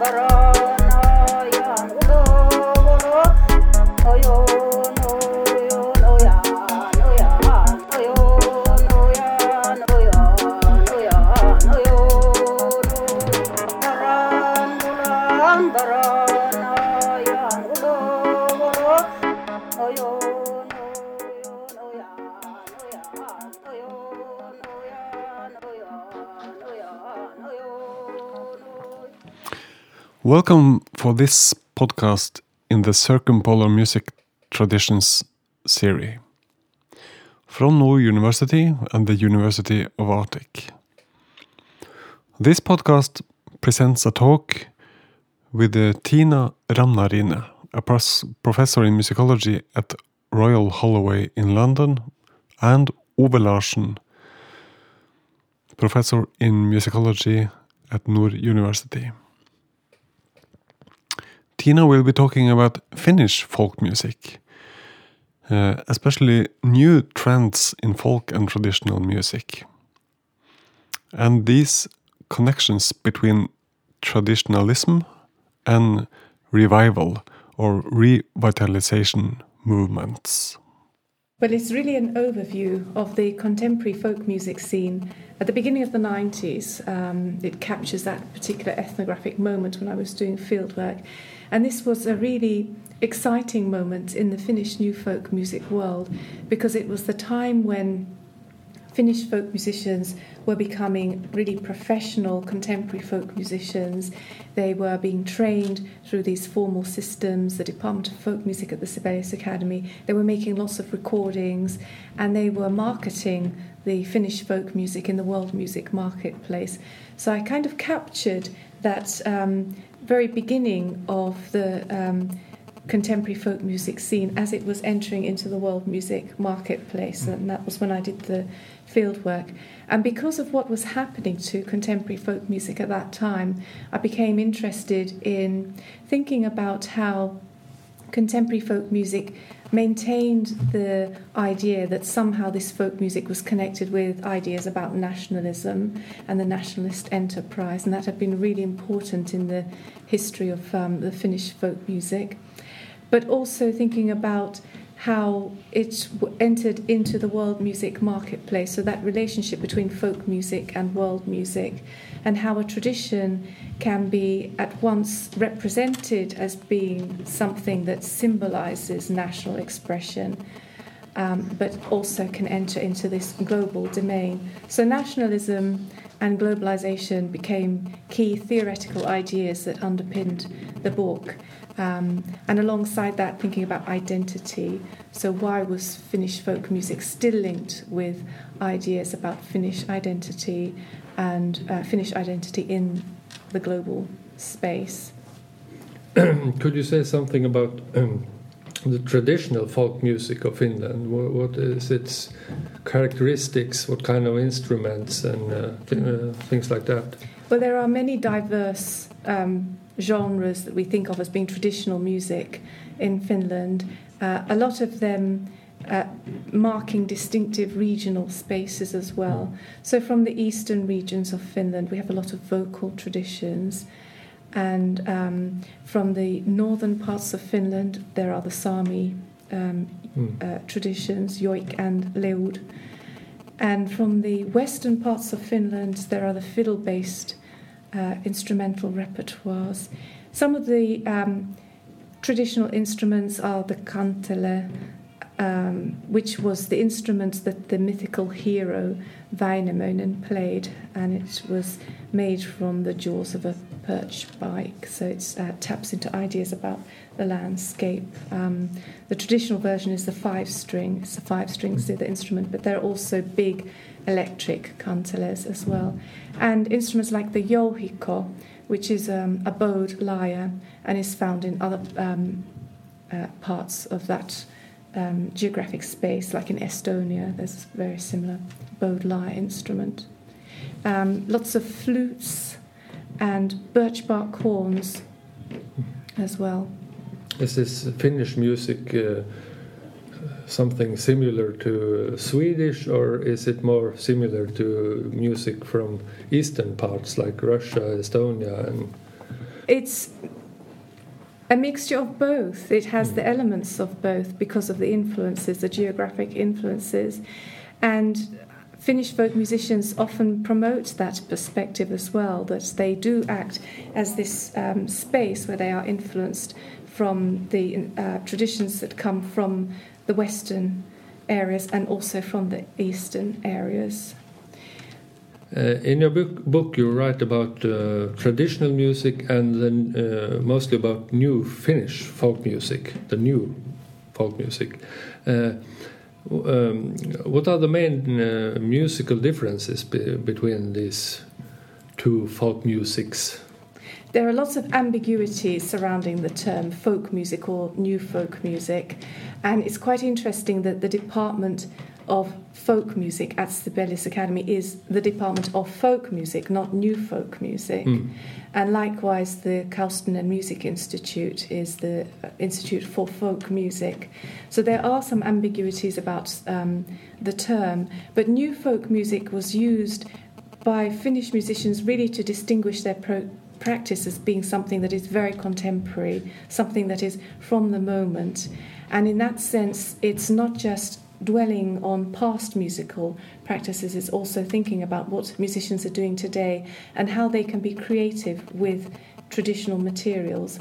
برای Welcome for this podcast in the Circumpolar Music Traditions series from Nord University and the University of Arctic. This podcast presents a talk with uh, Tina Ramnarine, a professor in musicology at Royal Holloway in London, and Ove Larsen, professor in musicology at Nord University. Tina will be talking about Finnish folk music, uh, especially new trends in folk and traditional music. And these connections between traditionalism and revival or revitalization movements. Well, it's really an overview of the contemporary folk music scene. At the beginning of the 90s, um, it captures that particular ethnographic moment when I was doing fieldwork. And this was a really exciting moment in the Finnish new folk music world because it was the time when Finnish folk musicians were becoming really professional contemporary folk musicians. They were being trained through these formal systems, the Department of Folk Music at the Sibelius Academy. They were making lots of recordings and they were marketing the Finnish folk music in the world music marketplace. So I kind of captured that um, very beginning of the um, contemporary folk music scene as it was entering into the world music marketplace, and that was when I did the field work. And because of what was happening to contemporary folk music at that time, I became interested in thinking about how contemporary folk music maintained the idea that somehow this folk music was connected with ideas about nationalism and the nationalist enterprise, and that had been really important in the history of um, the Finnish folk music. But also thinking about how it entered into the world music marketplace, so that relationship between folk music and world music, and how a tradition can be at once represented as being something that symbolizes national expression. Um, but also can enter into this global domain. So, nationalism and globalization became key theoretical ideas that underpinned the book. Um, and alongside that, thinking about identity. So, why was Finnish folk music still linked with ideas about Finnish identity and uh, Finnish identity in the global space? Could you say something about um, the traditional folk music of Finland? what, what is its characteristics? What kind of instruments and uh, th uh, things like that? Well, there are many diverse um, genres that we think of as being traditional music in Finland. Uh, a lot of them uh, marking distinctive regional spaces as well. So, from the eastern regions of Finland, we have a lot of vocal traditions. And um, from the northern parts of Finland, there are the Sami um, mm. uh, traditions, Joik and Leud. And from the western parts of Finland, there are the fiddle based uh, instrumental repertoires. Some of the um, traditional instruments are the kantele, um, which was the instrument that the mythical hero Väinämöinen played, and it was made from the jaws of a perch bike, so it uh, taps into ideas about the landscape. Um, the traditional version is the five string, it's the five strings to the instrument, but there are also big electric kanteles as well. And instruments like the jouhikko, which is um, a bowed lyre and is found in other um, uh, parts of that um, geographic space, like in Estonia, there's a very similar bowed lyre instrument. Um, lots of flutes and birch bark horns as well. This is this Finnish music uh, something similar to Swedish, or is it more similar to music from eastern parts like Russia, Estonia, and It's a mixture of both. It has the elements of both because of the influences, the geographic influences. And Finnish folk musicians often promote that perspective as well, that they do act as this um, space where they are influenced from the uh, traditions that come from the Western areas and also from the Eastern areas. Uh, in your book, book, you write about uh, traditional music and then uh, mostly about new Finnish folk music, the new folk music. Uh, um, what are the main uh, musical differences be between these two folk musics? There are lots of ambiguities surrounding the term folk music or new folk music, and it's quite interesting that the department of folk music at Sibelius Academy is the Department of Folk Music, not New Folk Music. Mm. And likewise, the Kaustinen Music Institute is the Institute for Folk Music. So there are some ambiguities about um, the term, but New Folk Music was used by Finnish musicians really to distinguish their pro- practice as being something that is very contemporary, something that is from the moment. And in that sense, it's not just dwelling on past musical practices, it's also thinking about what musicians are doing today and how they can be creative with traditional materials.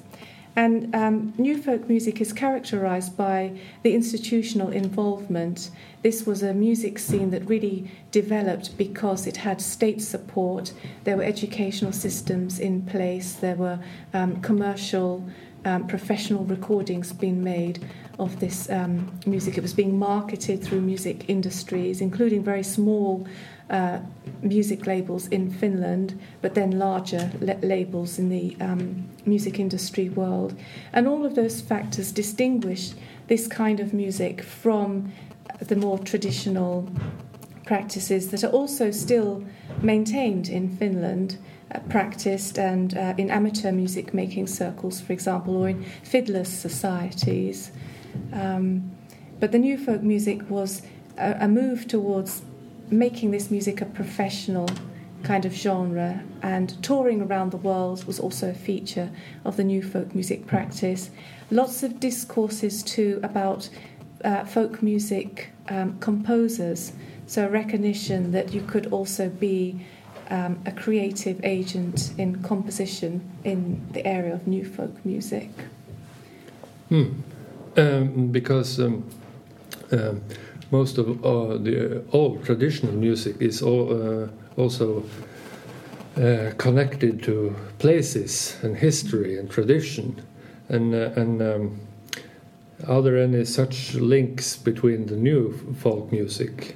And um, new folk music is characterized by the institutional involvement. This was a music scene that really developed because it had state support, there were educational systems in place, there were um, commercial, um, professional recordings being made of this um, music. It was being marketed through music industries, including very small uh, music labels in Finland, but then larger la- labels in the um, music industry world. And all of those factors distinguish this kind of music from the more traditional practices that are also still maintained in Finland. Uh, practiced and uh, in amateur music making circles, for example, or in fiddlers' societies. Um, but the new folk music was a, a move towards making this music a professional kind of genre, and touring around the world was also a feature of the new folk music practice. Lots of discourses too about uh, folk music um, composers, so a recognition that you could also be um, a creative agent in composition in the area of new folk music. Hmm. Um, because um, um, most of uh, the old traditional music is all, uh, also uh, connected to places and history and tradition. And, uh, and um, are there any such links between the new folk music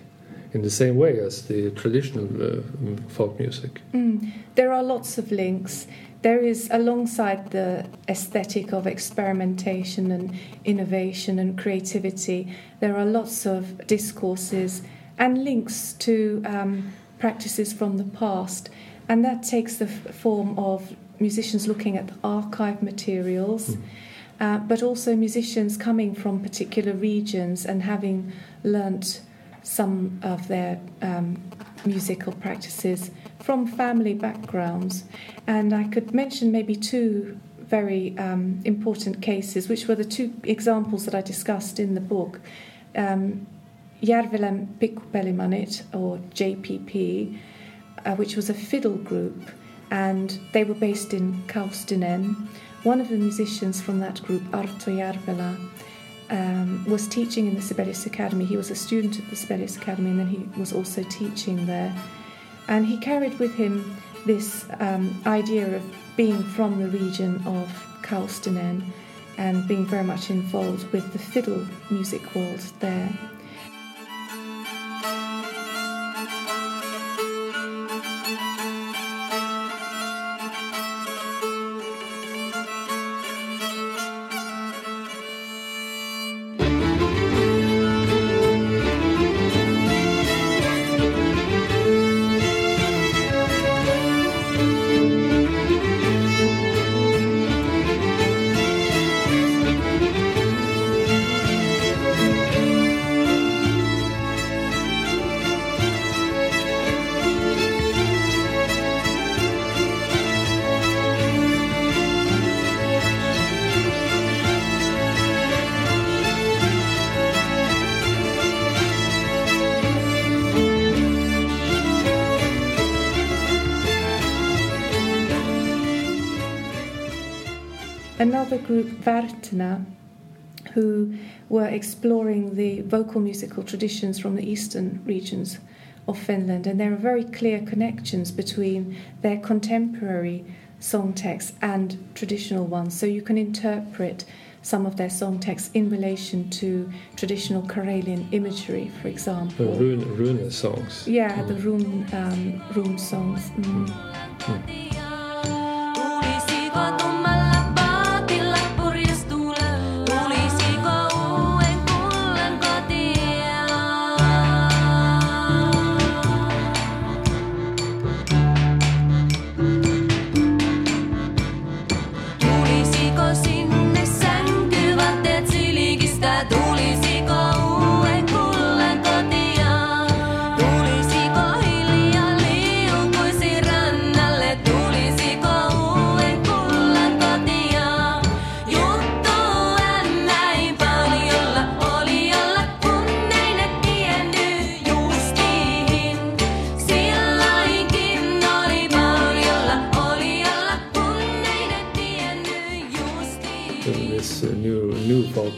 in the same way as the traditional uh, folk music? Mm, there are lots of links there is, alongside the aesthetic of experimentation and innovation and creativity, there are lots of discourses and links to um, practices from the past. And that takes the f- form of musicians looking at the archive materials, mm. uh, but also musicians coming from particular regions and having learnt some of their um, musical practices from family backgrounds. And I could mention maybe two very um, important cases, which were the two examples that I discussed in the book. Um, Pikkupelimannit, or JPP, uh, which was a fiddle group, and they were based in Kaustinen. One of the musicians from that group, Arto Järvelä, um, was teaching in the Sibelius Academy. He was a student at the Sibelius Academy and then he was also teaching there. And he carried with him this um, idea of being from the region of Kaustinen and being very much involved with the fiddle music world there. Another group, Värttinä, who were exploring the vocal musical traditions from the eastern regions of Finland, and there are very clear connections between their contemporary song texts and traditional ones. So you can interpret some of their song texts in relation to traditional Karelian imagery, for example. The rune, rune songs. Yeah, the rune, um, rune songs. Mm. Mm.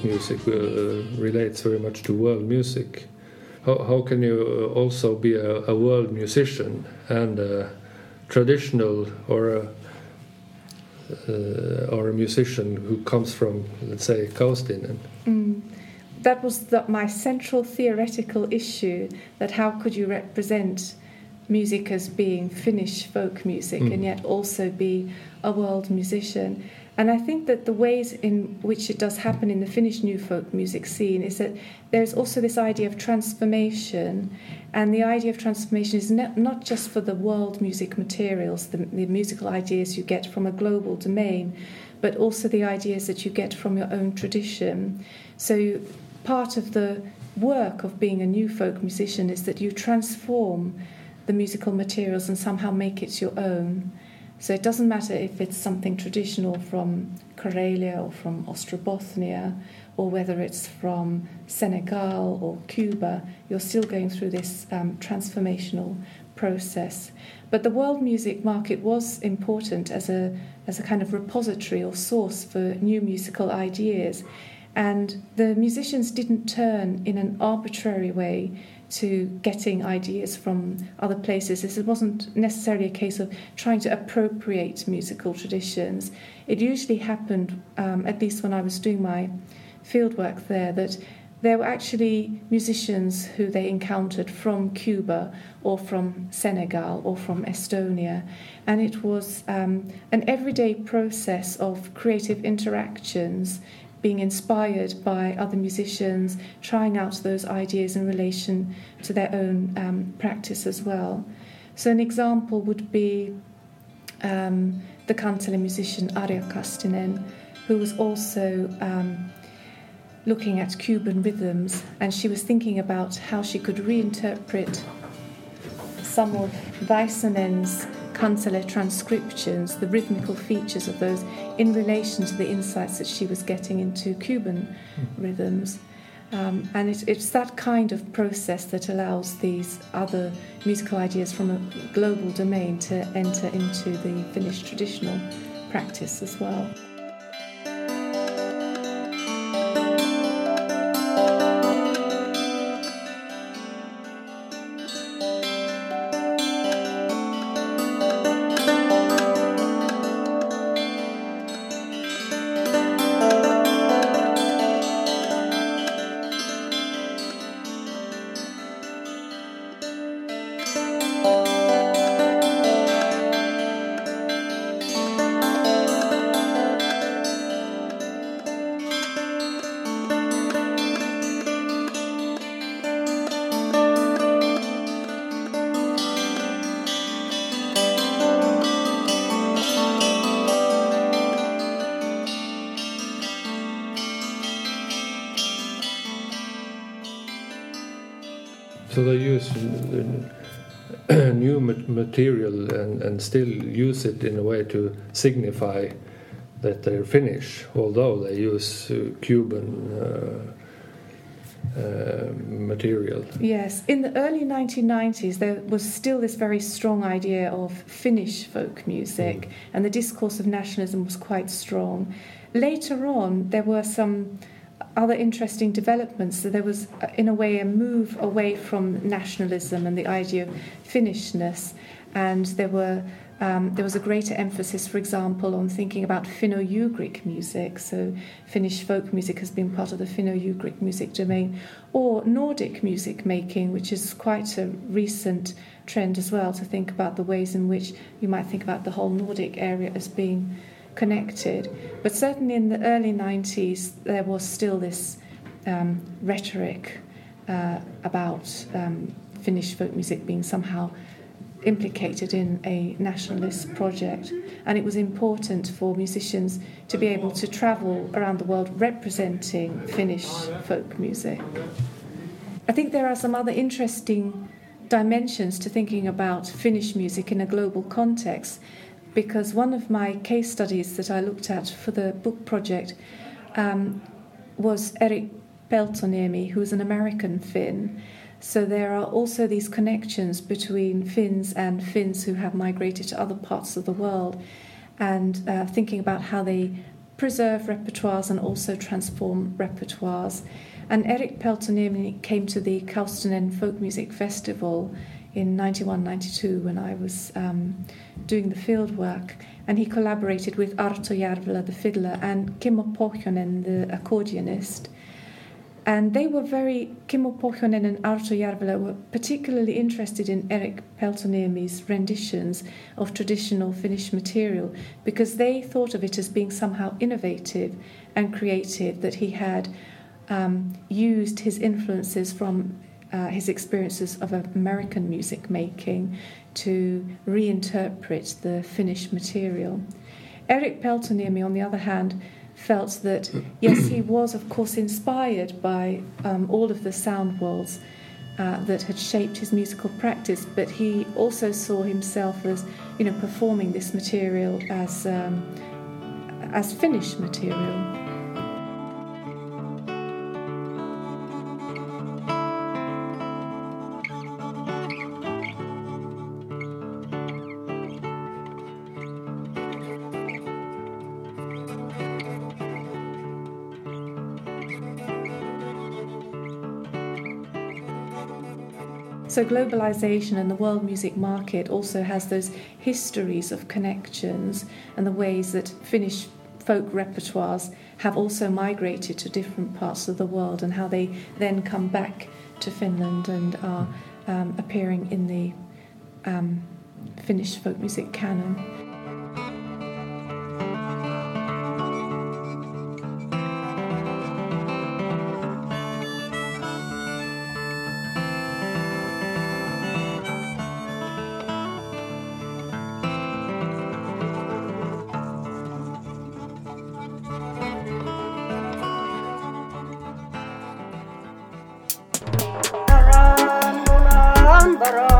Music uh, relates very much to world music. How, how can you uh, also be a, a world musician and a traditional or a uh, or a musician who comes from, let's say, Kaustinen? Mm. That was the, my central theoretical issue that how could you represent music as being Finnish folk music mm. and yet also be a world musician? And I think that the ways in which it does happen in the Finnish new folk music scene is that there's also this idea of transformation, and the idea of transformation is not just for the world music materials, the, the musical ideas you get from a global domain, but also the ideas that you get from your own tradition. So, part of the work of being a new folk musician is that you transform the musical materials and somehow make it your own. So it doesn't matter if it's something traditional from Karelia or from Ostrobothnia or whether it's from Senegal or Cuba, you're still going through this um, transformational process. But the world music market was important as a, as a kind of repository or source for new musical ideas. And the musicians didn't turn in an arbitrary way to getting ideas from other places. This wasn't necessarily a case of trying to appropriate musical traditions. It usually happened, um, at least when I was doing my fieldwork there, that there were actually musicians who they encountered from Cuba or from Senegal or from Estonia. And it was um, an everyday process of creative interactions being inspired by other musicians, trying out those ideas in relation to their own um, practice as well. So, an example would be um, the Kantele musician Arja Kastinen, who was also um, looking at Cuban rhythms, and she was thinking about how she could reinterpret some of Väisänen's Kantele transcriptions, the rhythmical features of those in relation to the insights that she was getting into Cuban mm. rhythms. Um, and it, it's that kind of process that allows these other musical ideas from a global domain to enter into the Finnish traditional practice as well. New material and, and still use it in a way to signify that they're Finnish, although they use uh, Cuban uh, uh, material. Yes, in the early 1990s, there was still this very strong idea of Finnish folk music, Mm. and the discourse of nationalism was quite strong. Later on, there were some other interesting developments. So there was, uh, in a way, a move away from nationalism and the idea of Finnishness, and there were. Um, there was a greater emphasis, for example, on thinking about Finno-Ugric music. So, Finnish folk music has been part of the Finno-Ugric music domain, or Nordic music making, which is quite a recent trend as well. To think about the ways in which you might think about the whole Nordic area as being connected. But certainly in the early 90s, there was still this um, rhetoric uh, about um, Finnish folk music being somehow implicated in a nationalist project. And it was important for musicians to be able to travel around the world representing Finnish folk music. I think there are some other interesting dimensions to thinking about Finnish music in a global context because one of my case studies that I looked at for the book project um, was Eric Peltoniemi, who is an American Finn. So there are also these connections between Finns and Finns who have migrated to other parts of the world, and uh, thinking about how they preserve repertoires and also transform repertoires. And Eric Peltoniemi came to the Kaustinen Folk Music Festival in 91 92 when I was um, doing the field work. And he collaborated with Arto Järvelä, the fiddler, and Kimmo Pohjonen, the accordionist. And they were very, Kimmo Pohjonen and Arto Järvelä were particularly interested in Eric Peltoniemi's renditions of traditional Finnish material because they thought of it as being somehow innovative and creative, that he had um, used his influences from uh, his experiences of American music making to reinterpret the Finnish material. Eric Peltoniemi, on the other hand, felt that yes, he was of course inspired by um, all of the sound worlds uh, that had shaped his musical practice, but he also saw himself as you know performing this material as um, as Finnish material. So, globalization and the world music market also has those histories of connections and the ways that Finnish folk repertoires have also migrated to different parts of the world and how they then come back to Finland and are um, appearing in the um, Finnish folk music canon. Ворон.